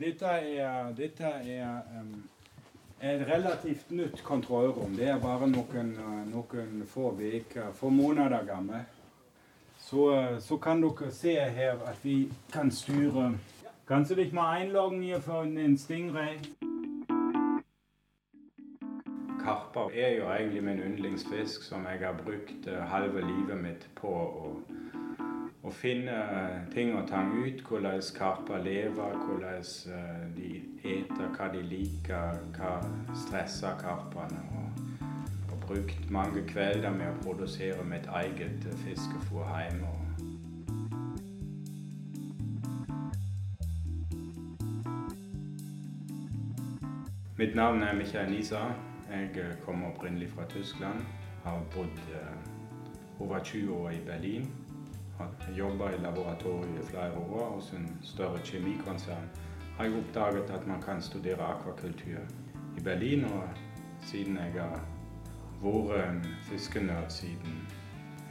Dette er, dette er um, et relativt nytt kontrollrom. Det er bare noen, noen få uker, få måneder gammel. Så, så, kan dere se her at vi kan styre Kanskje dere må innlogge hier for en stingray? Karper er jo egentlig min yndlingsfisk, som jeg har brukt eh, halve livet mitt på å, å finne eh, ting og tang ut. Hvordan karper lever, hvordan eh, de eter, hva de liker, hva stresser karpene. Og, og brukt mange kvelder med å produsere mitt eget fiskefôr hjemme. Mitt navn er Michael Nisa. Jeg eh, kommer opprinnelig fra Tyskland. Har bodd over 20 år i Berlin. Har jobba i laboratoriet i flere år hos en større kjemikonsern. Har jeg oppdaget at man kan studere akvakultur i Berlin. Og siden jeg har vært en fiskenerd siden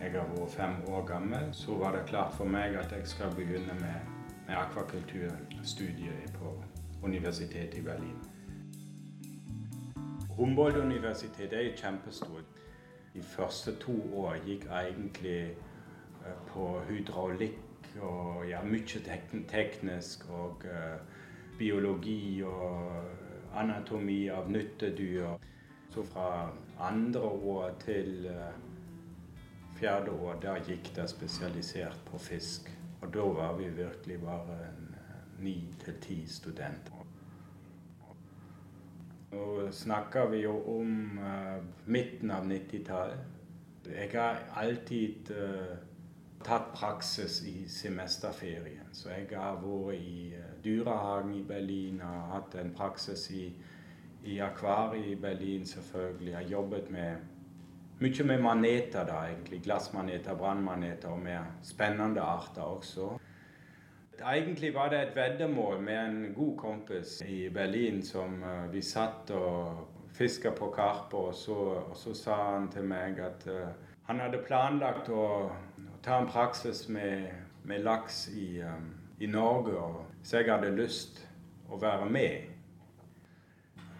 jeg har vært fem år gammel, så var det klart for meg at jeg skal begynne med, med akvakulturstudiet på Universitetet i Berlin. Humboldt-universitetet er kjempestort. De første to år gikk egentlig på hydraulikk og ja, mye teknisk og uh, biologi og anatomi av nyttedyr. Så fra andre år til uh, fjerde år, der gikk det spesialisert på fisk. Og da var vi virkelig bare ni til ti studenter. Nå snakker vi jo om uh, midten av 90-tallet. Jeg har alltid uh, tatt praksis i semesterferien. Så jeg har vært i uh, dyrehagen i Berlin, har hatt en praksis i, i akvariet i Berlin selvfølgelig. Jeg har jobbet med mye med maneter, da, egentlig. Glassmaneter, brannmaneter og mer spennende arter også. Egentlig var det et veddemål med en god kompis i Berlin som uh, vi satt og fiska på karpe, og og så, sa han til meg at uh, han hadde planlagt å, ta en praksis med, med laks i, um, i Norge, så jeg hadde lyst å være med.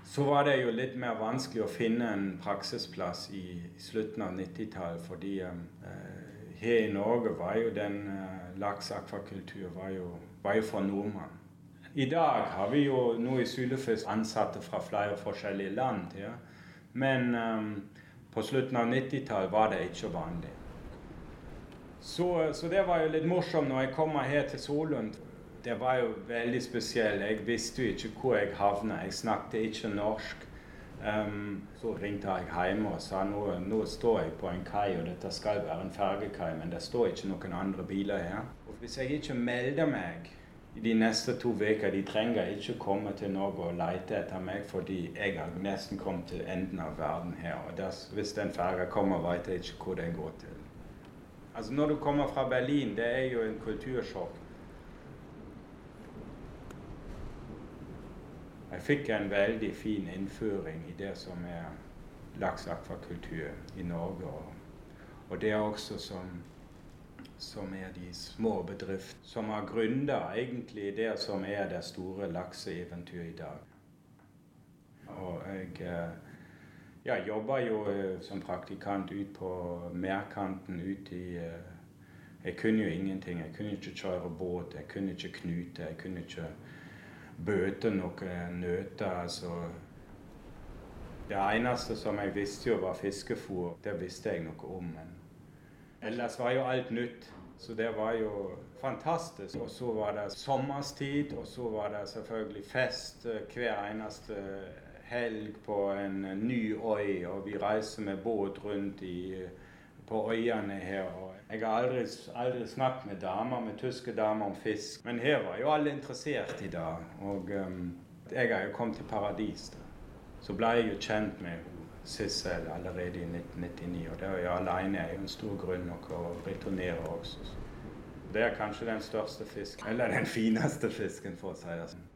Så var det jo litt mer vanskelig å finne en praksisplass i, i slutten av 90-tallet, fordi um, uh, her i Norge var jo den lakseakvakultur var var jo for nordmann. I dag har vi jo nå i Sylefisk ansatte fra flere forskjellige land. Ja. Men um, på slutten av 90-tallet var det ikke vanlig. Så, så, det var jo litt morsomt når jeg kom her til Solund. Det var jo veldig spesielt. Jeg visste jo ikke hvor jeg havna. Jeg snakket ikke norsk. Um, så ringte jeg hjemme og sa nå, nå står jeg på en kai, og dette skal være en fergekai, men det står ikke noen andre biler her. Og hvis jeg ikke melder meg i de neste to uker, de trenger ikke komme til Norge og lete etter meg, fordi jeg har nesten kommet til enden av verden her. Og der, hvis den ferga kommer, vet jeg ikke hvor den går til. Altså Når du kommer fra Berlin, det er jo en kultursjokk. Jeg fikk en veldig fin innføring i det som er laks akvakultur i Norge. Og, og det er også som, som er de små bedriftene som har gründa egentlig det som er det store lakseeventyret i dag. Og jeg eh, ja, jobber jo eh, som praktikant ut på Merkanten ut i eh, Jeg kunne jo ingenting. Jeg kunne ikke kjøre båt, jeg kunne ikke knute. jeg kunne ikke bøte noen nøter. altså Det eneste som jeg visste jo var fiskefôr. Det visste jeg noe om. Men ellers var jo alt nytt. Så det var jo fantastisk. Og så var det sommerstid, og så var det selvfølgelig fest eh, hver eneste helg på en ny øy. Og vi reiser med båt rundt i, på øyene her. jeg har aldri, aldri snakket med damer, med tyske damer om fisk. Men her var jo alle interessert i det. Og um, jeg har jo kommet til paradis. da. Så ble jeg jo kjent med Sissel allerede i 1999. Og det å jo alene er jo en stor grunn nok å returnere også. Det er kanskje den største fisken, eller den fineste fisken, for å si det sånn.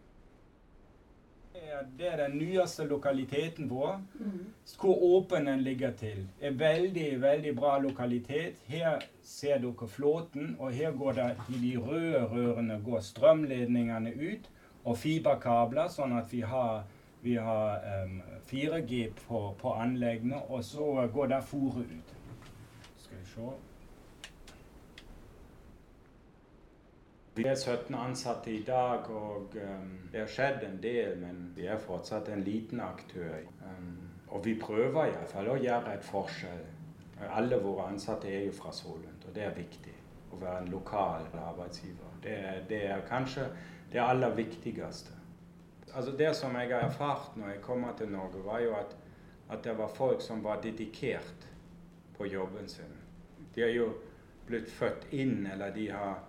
Det er den nyeste lokaliteten vår. Mm. Hvor åpen den ligger til. En veldig, veldig bra lokalitet. Her ser dere flåten, og her går det i de røde rørene går strømledningene ut. og fiberkabler, sånn at vi har, vi har um, 4G på, på, anleggene. Og så går der fôret ut. Skal vi se. Vi er 17 ansatte i dag, og um, det har skjedd en del, men vi er fortsatt en liten aktør. Um, og vi prøver iallfall å gjøre et forskjell. Alle våre ansatte er jo fra Solund, og det er viktig å være en lokal arbeidsgiver. Det, det er kanskje det aller viktigste. Altså Det som jeg har erfart når jeg kommer til Norge, var jo at, at det var folk som var dedikert på jobben sin. De har jo blitt født inn, eller de har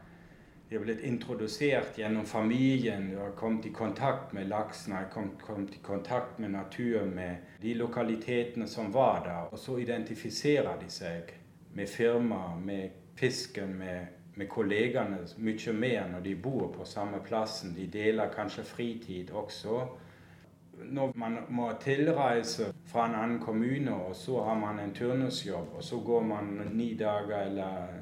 de har blitt introdusert gjennom familien. Jeg har kommet i kontakt med laksen, har kommet, kommet i kontakt med naturen, med de lokalitetene som var der. Og så identifiserer de seg med firmaet, med fisken, med, med kollegene mye mer når de bor på samme plassen. De deler kanskje fritid også. Når man må tilreise fra en annen kommune, og så har man en turnusjobb, og så går man ni dager eller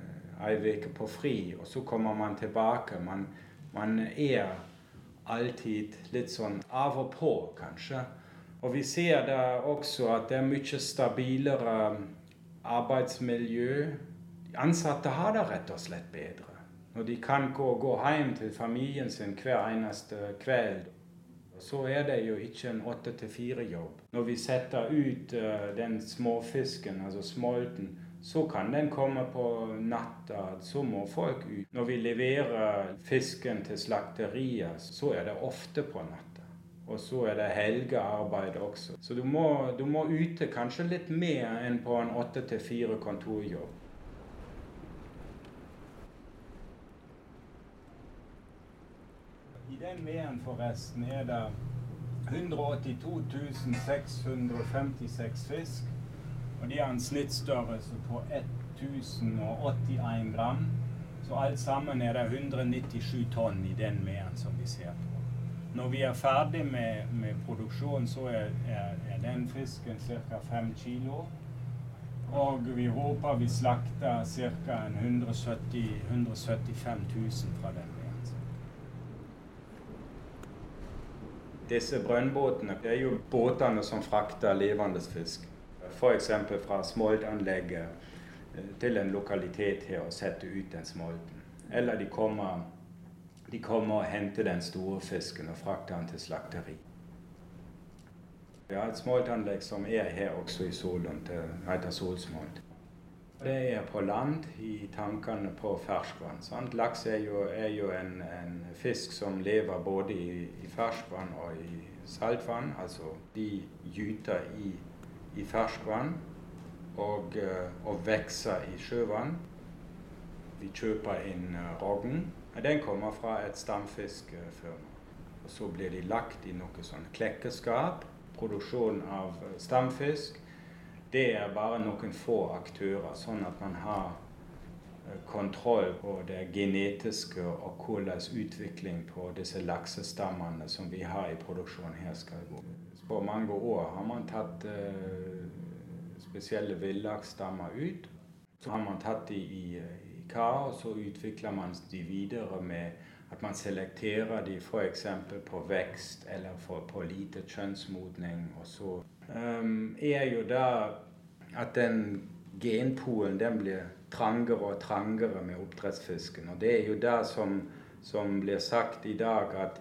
ei uke på fri, og så kommer man tilbake. Man, man, er alltid litt sånn av og på, kanskje. Og vi ser da også at det er mye stabilere arbeidsmiljø. Ansatte har det rett og slett bedre. Når de kan gå, gå hjem til familien sin hver eneste kveld. Så er det jo ikke en åtte til fire-jobb. Når vi setter ut uh, den småfisken, altså smolten, så kan den komme på natta. Så må folk ut. Når vi leverer fisken til slakteriet, så er det ofte på natta. Og så er det helgearbeid også. Så du må, du må ute kanskje litt mer enn på en åtte til fire kontorjobb. I den veden forresten er det 182 656 fisk. Og de har en snittstørrelse på 1081 gram. Så alt sammen er det 197 tonn i den meden som vi ser på. Når vi er ferdig med, med produksjonen, så er, er, er, den fisken ca. 5 kilo. Og vi håper vi slakter ca. 170 175 000 fra den meden. Disse brønnbåtene er jo båtene som frakter levende fisk f.eks. fra smoltanlegget eh, til en lokalitet her og sette ut den smolten. Eller de kommer, de kommer og henter den store fisken og frakter den til slakteri. Vi har et smoltanlegg som er her også i Solund. Det heter Solsmolt. Det er på land, i tankene på ferskvann. Sant? Laks er jo, er jo en, en, fisk som lever både i, i ferskvann og i saltvann. Altså de gyter i i ferskvann og, eh, og vokser i sjøvann. Vi kjøper inn eh, rogn. Den kommer fra et stamfiskfirma. Og så blir de lagt i noe sånn klekkeskap. Produksjon av eh, stamfisk. Det er bare noen få aktører, sånn at man har kontroll på det genetiske og hvordan utvikling på disse laksestammene som vi har i produksjonen her skal gå på mange år har man tatt uh, spesielle villaksstammer ut. Så har man tatt de i, i kar, og så utvikler man de videre med at man selekterer de f.eks. på vekst eller for, på lite kjønnsmodning. Og så um, er jo da at den genpolen den blir trangere og trangere med oppdrettsfisken. Og det er jo det som, som blir sagt i dag, at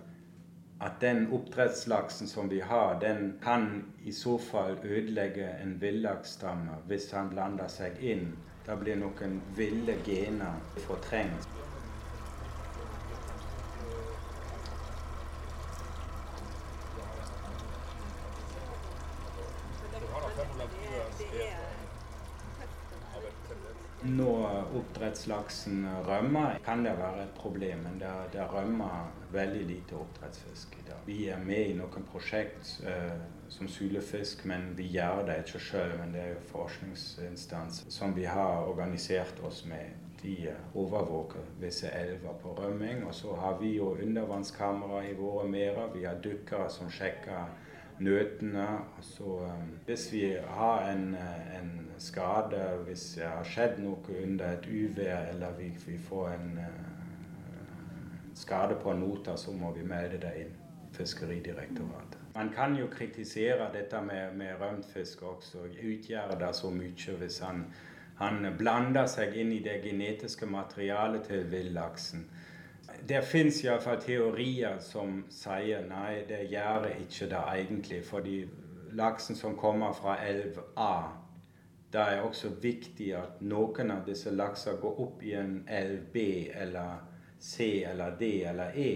at den oppdrettslaksen som vi har, den kan i så fall ødelegge en villaksstamme hvis han blander seg inn. Da blir noen ville gener fortrengt. Når oppdrettslaksen rømmer, kan det være et problem. Men det, det rømmer veldig lite oppdrettsfisk i dag. Vi er med i noen prosjekt eh, som sylefisk, men vi gjør det ikke selv, Men det er jo forskningsinstans som vi har organisert oss med. De overvåker visse elver på rømming. Og så har vi jo undervannskamera i våre merder. Vi har dykkere som sjekker nøtene. Så, um, hvis vi har en, eh, en, skade, hvis det har skjedd noe under et uvær, eller vi, vi får en uh, skade på motor, så må vi melde det inn. Fiskeridirektoratet. Man kan jo kritisere dette med, med rømt fisk også. Utgjør det så mye hvis han, han blander seg inn i det genetiske materialet til villaksen? Det fins iallfall teorier som sier nei, det gjør det ikke det egentlig. Fordi laksen som kommer fra elv A, det er også viktig at noen av disse lakser går opp i en elv B eller C eller D eller E.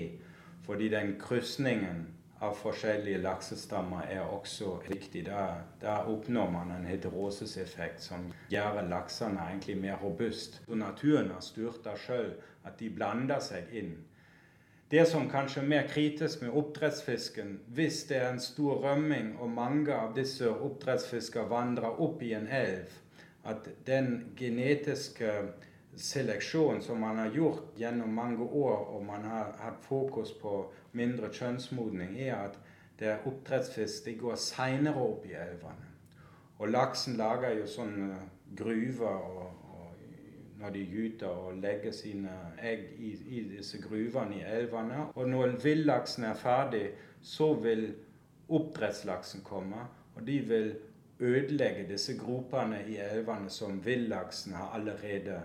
Fordi den krysningen av forskjellige laksestammer er også viktig. Da, da oppnår man en heterosiseffekt som gjør laksene egentlig mer robust. Så naturen har styrt det sjøl, at de blander seg inn. Det som kanskje er mer kritisk med oppdrettsfisken, hvis det er en stor rømming og mange av disse oppdrettsfiskene vandrer opp i en elv, at den genetiske seleksjonen som man har gjort gjennom mange år, og man har hatt fokus på mindre kjønnsmodning, er at det er oppdrettsfisk de går seinere opp i elvene. Og laksen lager jo sånne gruver og, og når de gyter og legger sine egg i, i disse gruvene i elvene. Og når villaksen er ferdig, så vil oppdrettslaksen komme, og de vil ødelegge disse gropene i elvene som villaksen har allerede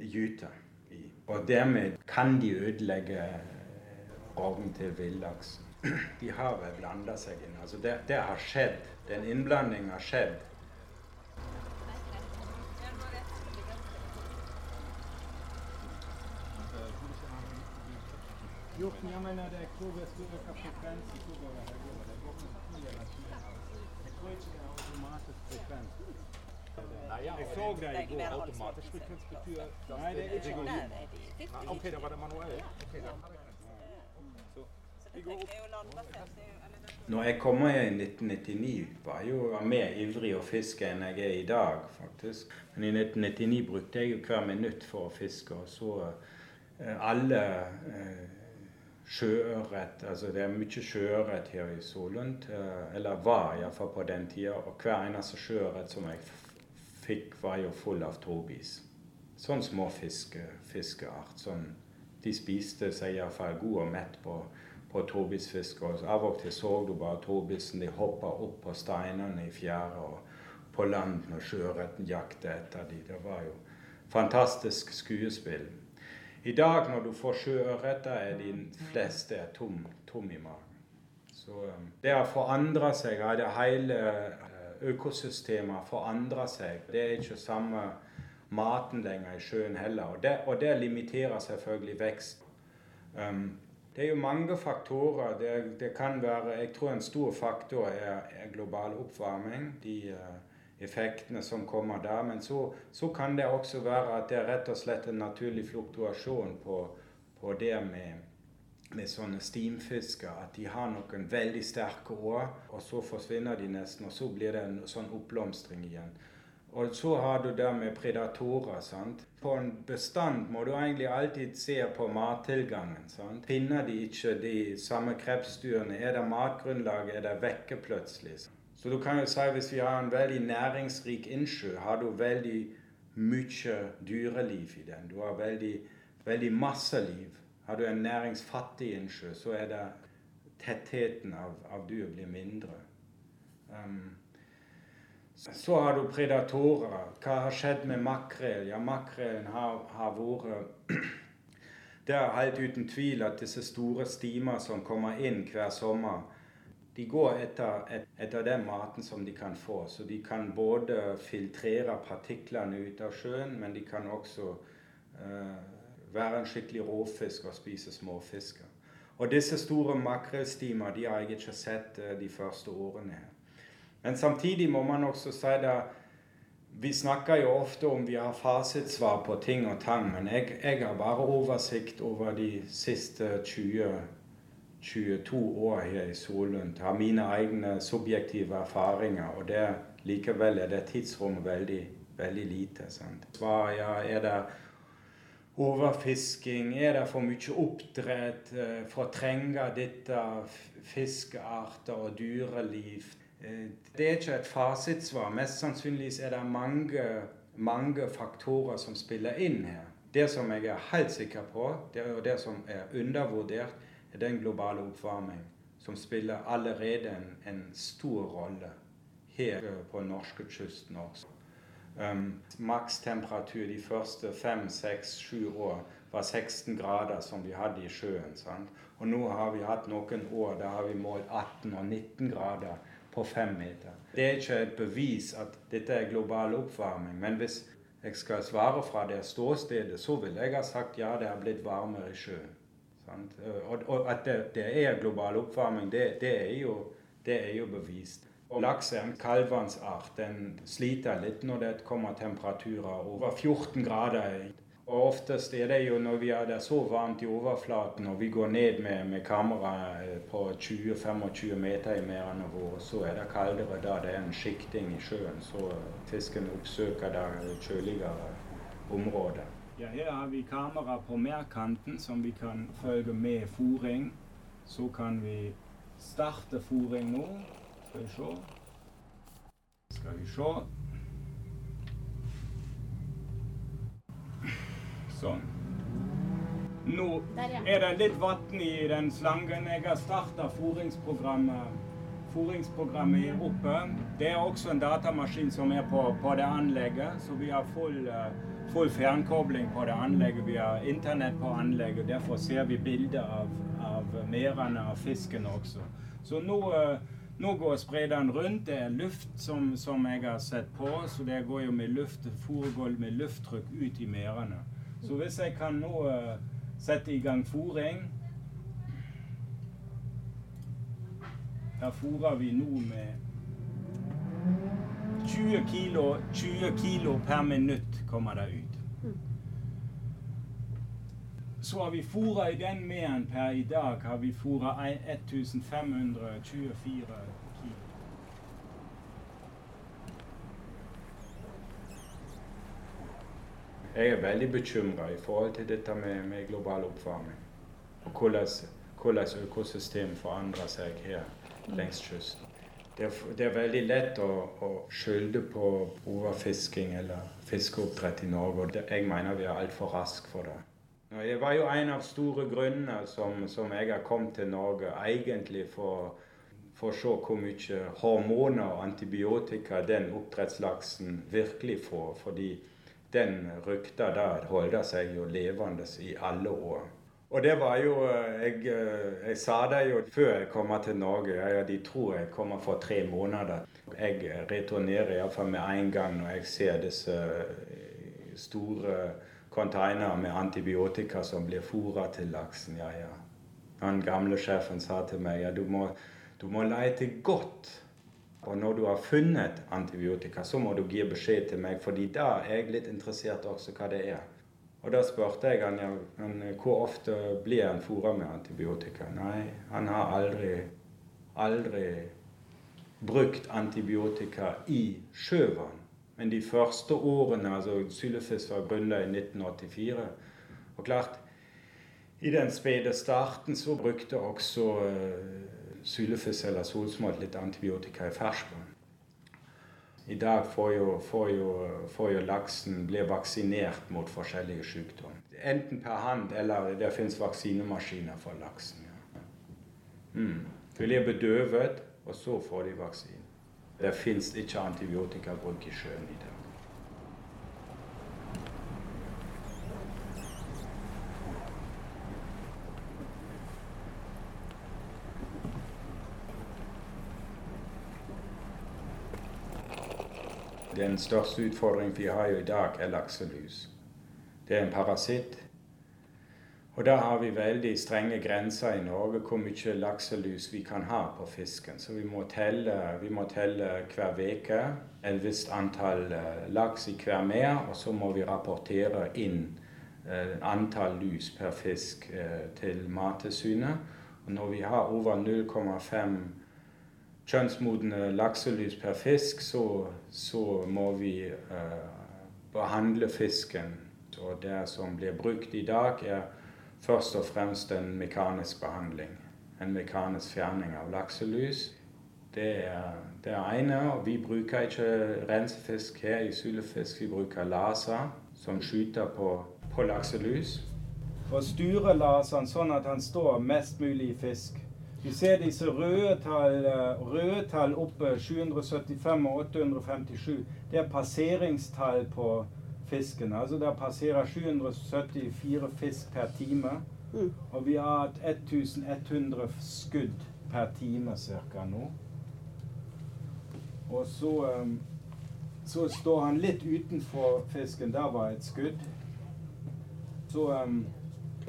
gyter i. Og dermed kan de ødelegge rogn til villaksen. De har vel blanda seg inn. Altså det, det har skjedd. Den innblandingen har skjedd. Hjorten, jeg mener det er hvor vi skal øke frekvensen. hvor det er. Det går med mye energi. Jeg tror ikke det er Jeg så det- det i går. automatisk Nei, det er ikke. Nei, OK, da var det manuelle. Når jeg kom her i 1999, var jeg jo mer ivrig å fiske enn jeg er i dag, faktisk. Men i 1999 brukte jeg jo hver minutt for å fiske, og så eh, alle eh, sjøørret Altså det er mye sjøørret her i Solund, eh, eller var iallfall på den tida. Og hver eneste sjøørret som jeg fikk, var jo full av tobis. Sånn småfiske, fiskeart. Sånn, de spiste seg iallfall god og mett på på tobisfiske. Av og til så du bare tobisen. De hoppa opp på steinene i fjæra og på land når sjøørreten jakta etter dem. Det var jo fantastisk skuespill. I dag når du får sjøørreter, er de fleste tom, tom i magen. Så um, det har forandra seg. Det hele eh, forandrer seg. Det er ikke samme maten lenger i sjøen heller. Og det, og det limiterer selvfølgelig vekst. Um, det er jo mange faktorer. Det, det kan være, Jeg tror en stor faktor er, er global oppvarming. De uh, effektene som kommer der. Men så, så kan det også være at det er rett og slett en naturlig fluktuasjon på, på det med, med sånne stimfisker. At de har noen veldig sterke år, og så forsvinner de nesten. Og så blir det en sånn oppblomstring igjen. Og så har du det med predatorer. sant? På en bestand må du egentlig alltid se på mattilgangen. sant? Finner de ikke de samme krepsdyrene, er det matgrunnlaget, er det vekke plutselig. Så du kan jo si hvis vi har en veldig næringsrik innsjø, har du veldig mye dyreliv i den. Du har veldig, veldig masse liv. Har du en næringsfattig innsjø, så er det tettheten av, av dyr blir mindre. Um, så har du predatorer. Hva har skjedd med makrell? Ja, makrellen har, har vært Det er helt uten tvil at disse store stimer som kommer inn hver sommer, de går etter, et, etter den maten som de kan få. Så de kan både filtrere partiklene ut av sjøen, men de kan også eh, være en skikkelig råfisk og spise småfisker. Og disse store makrellstimer de har jeg ikke sett eh, de første årene her. Men samtidig må man også si at vi snakker jo ofte om vi har fasitsvar på ting og tang, men jeg, jeg har bare oversikt over de siste 20, 22 år her i Solund. Har mine egne subjektive erfaringer, og det, likevel er det tidsrommet veldig, veldig lite. sant? Svar, ja, er det overfisking? Er det for mye oppdrett? Eh, Fortrenger dette fiskearter og dyreliv? Eh, Det er ikke et fasitsvar. Mest sannsynlig er det mange, mange faktorer som spiller inn her. Det som jeg er helt sikker på, det, og det som er undervurdert, er den globale oppvarming som spiller allerede en, en stor rolle her på norskekysten også. Um, Makstemperatur de første fem, seks, sju år var 16 grader, som vi hadde i sjøen. Sant? Og nå har vi hatt noen år der har vi målt 18 og 19 grader på fem meter. Det er ikke et bevis at dette er global oppvarming. Men hvis jeg skal svare fra det ståstedet, så vil jeg ha sagt ja, det har blitt varmere i sjøen. Og, og, at det, det, er global oppvarming, det, det, er, jo, det er jo bevist. Laks er en kaldvannsart. Den sliter litt når det kommer temperaturer over 14 grader. Og oftest er det jo når vi er der så varmt i overflaten og vi går ned med, med kamera eh, på 20-25 meter i merdene våre, så er det kaldere da det er en sjikting i sjøen. Så fisken oppsøker da kjøligere områder. Ja, her har vi kamera på merkanten som vi kan følge med fôring. Så kan vi starte fôring nå. Skal vi se. Skal vi se. Sånn. Nå er det litt vann i den slangen. Jeg har starta fôringsprogrammet. Fôringsprogrammet er oppe. Det er også en datamaskin som er på, på det anlegget, så vi har full, uh, full fjernkobling på det anlegget. Vi har internett på anlegget. Derfor ser vi bilder av, av merene av fisken også. Så nå uh, nå går sprederen rundt. Det er luft som, som, jeg har sett på, så det går jo med luft, foregår med lufttrykk ut i merdene. Så hvis jeg kan nå uh, sette i gang fôring Her fôrer vi nå med 20 kilo, 20 kilo per minutt kommer det ut. Så har vi fôra i den meden per i dag har vi fôra 1524 kilo. Jeg er veldig bekymra i forhold til dette med, med global oppvarming. Og hvordan, økosystemet forandrer seg her langs kysten. Det er, det er, veldig lett å, å skylde på overfisking eller fiskeoppdrett i Norge. og Jeg mener vi er altfor raske for det. Det var jo en av store grunnene som, som jeg har kommet til Norge, egentlig for, for å se hvor mye hormoner og antibiotika den oppdrettslaksen virkelig får. fordi den rykta der holder seg jo levende i alle år. Og det var jo Jeg, eh, jeg sa det jo før jeg kom til Norge. Ja, de tror jeg kommer for tre måneder. Jeg returnerer iallfall med en gang når jeg ser disse eh, store containere med antibiotika som blir fôra til laksen. Ja, ja. Han gamle sjefen sa til meg ja, du må, du må lete godt og når du har funnet antibiotika, så må du gi beskjed til meg, fordi da er jeg litt interessert også hva det er. Og da spurte jeg han ja, hvor ofte blir han fôra med antibiotika. Nei, han har aldri, aldri brukt antibiotika i sjøvann. Men de første årene altså Sylefisk var grunnlag i 1984. Og klart, i den spede starten så brukte også uh, sylefisk eller solsmål litt antibiotika i ferskvann. I dag får jo, får jo, får jo laksen bli vaksinert mot forskjellige sykdommer. Enten per hand eller det fins vaksinemaskiner for laksen. Ja. Mm. De blir bedøvet, og så får de vaksine. Det fins ikke antibiotikabruk i sjøen i dag. Den største utfordringen vi har jo i dag, er lakselus. Det er en parasitt. Og da har vi veldig strenge grenser i Norge hvor mye lakselus vi kan ha på fisken. Så vi må telle, vi må telle hver uke et visst antall eh, laks i hver mer, og så må vi rapportere inn eh, antall lus per fisk eh, til Mattilsynet. Og når vi har over 0,5 kjønnsmodne lakselus per fisk, så, så må vi behandle fisken. Og det som blir brukt i dag, er først og fremst en mekanisk behandling. En mekanisk fjerning av lakselus. Det er det ene. og Vi bruker ikke rensefisk her i Sylefisk. Vi bruker laser som skyter på, på lakselus. Og å laseren sånn at han står mest mulig i fisk, Vi ser disse røde tall, eh, røde tall oppe, 775 og 857. Det er passeringstall på fisken. Altså det passerer 774 fisk per time. Mm. Og vi har hatt 1100 skudd per time ca. nå. Og så, um, så står han litt utenfor fisken. Der var et skudd. Så um,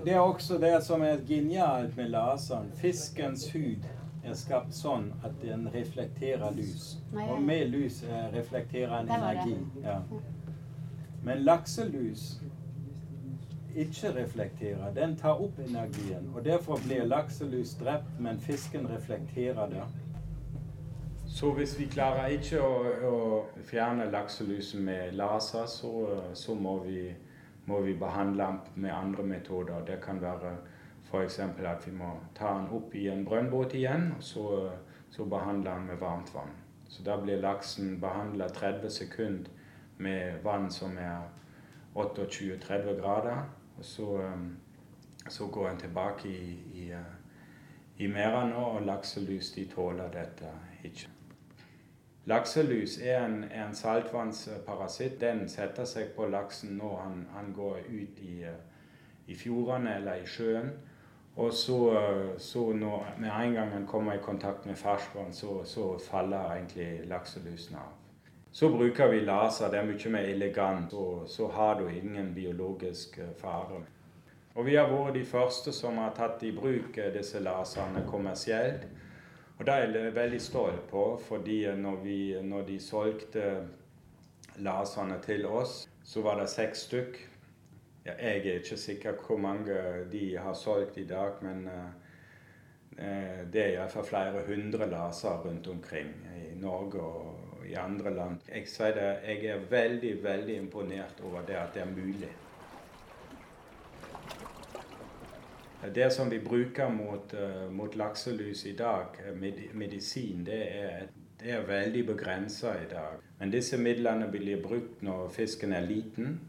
Det er også det som er genialt med laseren. Fiskens hud er skapt sånn at den reflekterer lys. Og med lys eh, reflekterer den energi. Ja. Men lakselus ikke reflekterer. Den tar opp energien. og Derfor blir lakselus drept, men fisken reflekterer det. Så hvis vi klarer ikke å, å fjerne lakselusen med laser, så, så må, vi, må, vi, behandle den med andre metoder. Det kan være f.eks. at vi må ta den opp i en brønnbåt igjen, og så, så behandle den med varmt vann. Så da blir laksen behandla 30 sekunder med vann som er 28-30 grader. Og så, um, så går en tilbake i, i, uh, i merdene, og lakselus de tåler dette ikke. Lakselus er en, en saltvannsparasitt. Den setter seg på laksen når han, han går ut i, uh, i, fjordene eller i sjøen. Og så, uh, så når, med en gang han kommer i kontakt med ferskvann, så, så faller egentlig lakselusen av. Så bruker vi laser. Det er mye mer elegant, og så har du ingen biologisk eh, fare. Og vi har vært de første som har tatt i bruk eh, disse laserne kommersielt. Og det er jeg veldig stolt på, fordi eh, når, vi, når de solgte laserne til oss, så var det seks stykk. Ja, jeg er ikke sikker hvor mange de har solgt i dag, men det er iallfall flere hundre laser rundt omkring i Norge og i andre land. Jeg sier det, jeg er veldig, veldig imponert over det at det er mulig. Det som vi bruker mot, uh, mot lakselus i dag, eh, med, medisin, det er, det er veldig begrensa i dag. Men disse midlene blir brukt når fisken er liten.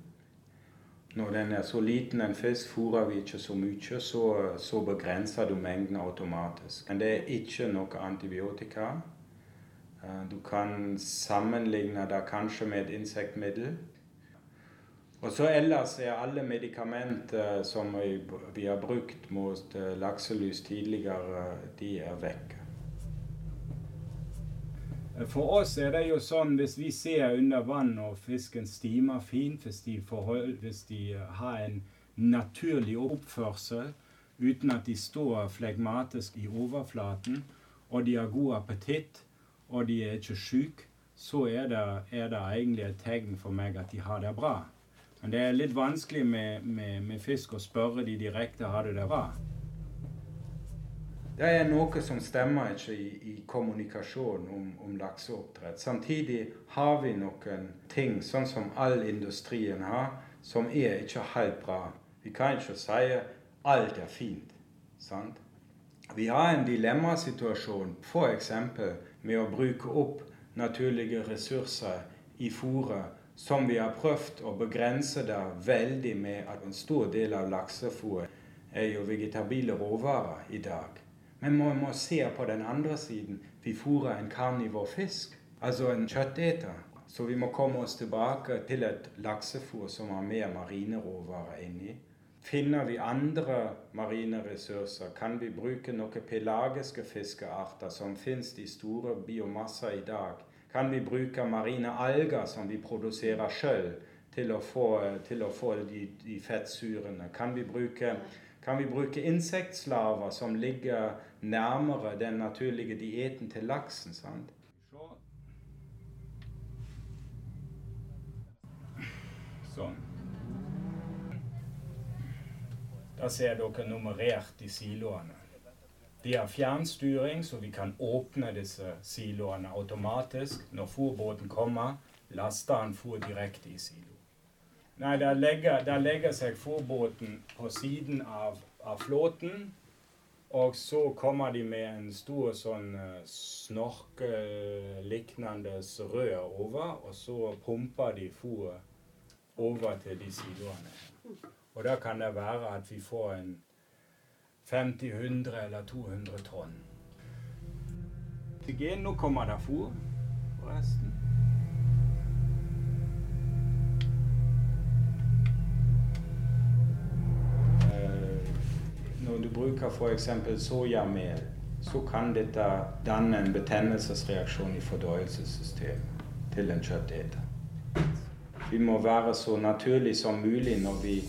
Når den er så liten en fisk, fôrer vi ikke så mye, så, så begrenser du mengden automatisk. Men det er ikke noe antibiotika. Eh, du kan sammenligne det kanskje med et insektmiddel. Og så ellers er alle medikamenter som vi har brukt mot eh, lakselus tidligere, de er vekk. For oss er det jo sånn hvis vi ser under vann og fisken stimer fint, hvis de, forhold, hvis de har en naturlig oppførsel uten at de står flegmatisk i overflaten, og de har god appetitt, og de er ikke syke, så er det, er det, egentlig et tegn for meg at de har det bra. Men det er litt vanskelig med, med, med fisk å spørre de direkte har det bra. Det er noe som stemmer ikke i, i kommunikasjonen om, om, lakseoppdrett. Samtidig har vi noen ting, sånn som all industrien har, som er ikke helt bra. Vi kan ikke si alt er fint. sant? Vi har en dilemmasituasjon, f.eks med å bruke opp naturlige ressurser i fôret, som vi har prøvd å begrense det veldig med at en stor del av laksefôret er jo vegetabile råvarer i dag. Men man må se på den andre siden. Vi fôrer en karnivor fisk, altså en kjøtteter. Så vi må komme oss tilbake til et laksefôr som har mer marine råvarer inni. Finner vi andre marine ressurser, kan vi bruke noen pelagiske fiskearter som finnes i store biomasser i dag. Kan vi bruke marine alger som vi produserer sjøl, til å få, til å få de, de fettsurene? Kan vi bruke kan vi bruke insektslaver som ligger nærmere den naturlige dieten til laksen? sant? Sånn. Da ser dere nummerert i siloene. De har fjernstyring, så vi kan åpne disse siloene automatisk. Når fòrbåten kommer, laster han fôr direkte i silo. Nei, der legger, der legger seg fòrbåten på siden av, av, flåten. Og så kommer de med en stor sånn snorkelignende snorkeliknende rør over, og så pumper de fôret over til de siloene. Og da kan det være at vi får en 50, 100 eller 200 tonn Gen, nå kommer det fôr, forresten. Eh, når du bruker f.eks. sojamel, så kan dette danne en betennelsesreaksjon i fordøyelsessystemet til en kjøtteter. Vi må være så naturlig som mulig når vi,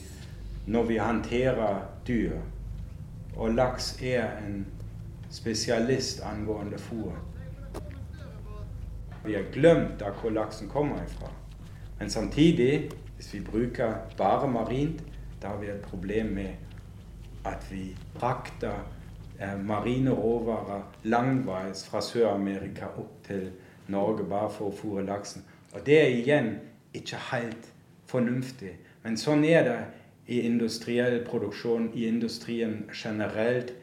når vi håndterer dyr. Og laks er en spesialist angående fôr. Vi har glemt av hvor laksen kommer ifra. Men samtidig, hvis vi bruker bare marint, da har vi et problem med at vi frakter eh, marine råvarer langveis fra Sør-Amerika opp til Norge bare for å fôre laksen. Og det er igjen ikke helt fornuftig. Men sånn er det i industriell produksjon, i industrien generelt.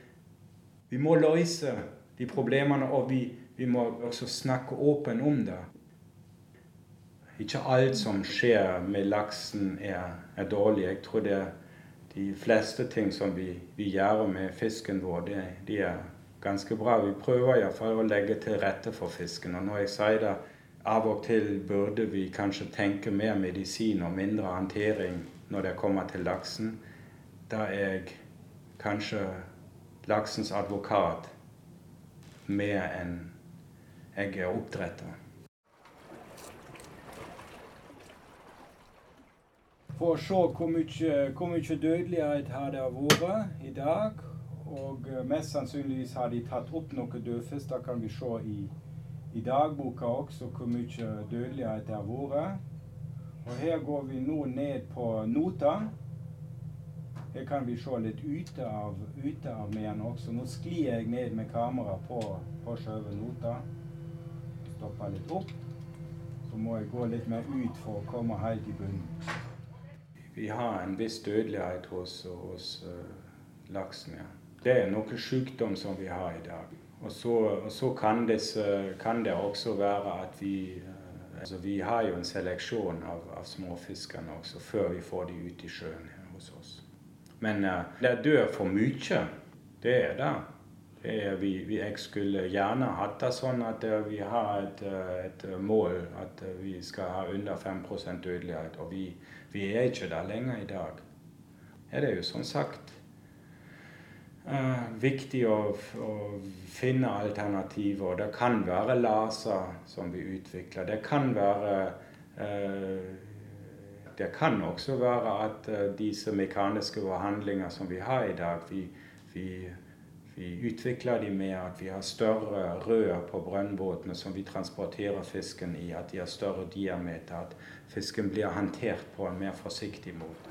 Vi må løse de problemene, og vi, vi må også snakke åpent om det. Ikke alt som skjer med laksen, er, er dårlig. Jeg tror det er de fleste ting som vi, vi gjør med fisken vår, det, de er ganske bra. Vi prøver iallfall å legge til rette for fisken. Og når jeg sier det, av og til burde vi kanskje tenke mer medisin og mindre håndtering når det kommer til laksen. Da er jeg kanskje laksens advokat mer enn jeg er oppdretter. For å se hvor mye, hvor mye dødelighet har det vært i dag. Og eh, mest sannsynligvis har de tatt opp noe dødfisk. Da kan vi se i, i dagboka også hvor mye dødelighet det har vært. Og her går vi nå ned på nota. Her kan vi se litt ute av, ute av med også. Nå sklir jeg ned med kamera på, på sjølve nota. Stopper litt opp. Så må jeg gå litt mer ut for å komme helt i bunnen. Vi har en viss dødelighet hos, hos uh, laksen. ja. Det er noe sykdom som vi har i dag. Og så, og så kan, det, kan, det også være at vi altså Vi har jo en seleksjon av, av småfiskene også før vi får de ut i sjøen hos oss. Men uh, det dør for mye. Det er det. det er vi, vi, jeg skulle gjerne hatt det sånn at uh, vi har et, uh, et mål at vi skal ha under 5% dødelighet. Og vi, vi, er ikke der lenger i dag. Ja, det er jo som sagt viktig å, å, finne alternativer. Det kan være laser som vi utvikler. Det kan være det kan også være at eh, disse mekaniske behandlinger som vi har i dag, vi, vi, vi utvikler de med at vi har større rør på brønnbåtene som vi transporterer fisken i. At de har større diameter. At fisken blir håndtert på en mer forsiktig måte.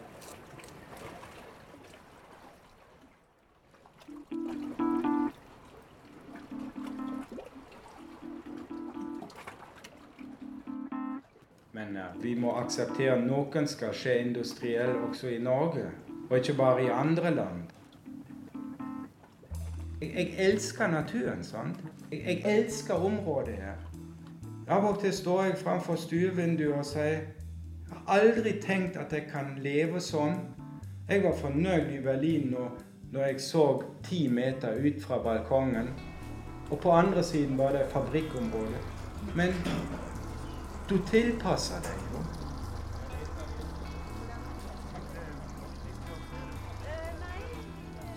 Uh, vi må akseptere at noen skal skje industriell også i Norge, og ikke bare i andre land. Jeg, jeg elsker naturen, sant? Jeg, jeg, elsker området her. Av og til står jeg framfor stuevinduet og sier jeg har aldri tenkt at jeg kan leve sånn. Jeg var fornøyd i Berlin når, når jeg så ti meter ut fra balkongen. Og på andre siden var det fabrikkområdet. Men du tilpasser deg.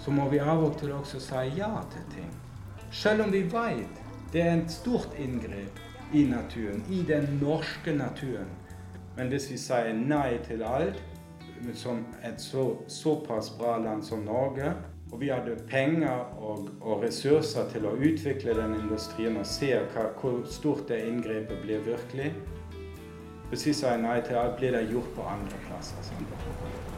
Så må vi av og til også si ja til ting. Selv om vi vet det er et stort inngrep i naturen, i den norske naturen. Men hvis vi sier nei til alt, som et så, såpass bra land som Norge, og vi hadde penger og, og, ressurser til å utvikle den industrien og se hva, hvor stort det inngrepet blir virkelig, hvis vi sier nei til alt, blir det gjort på andre plasser. Sånn.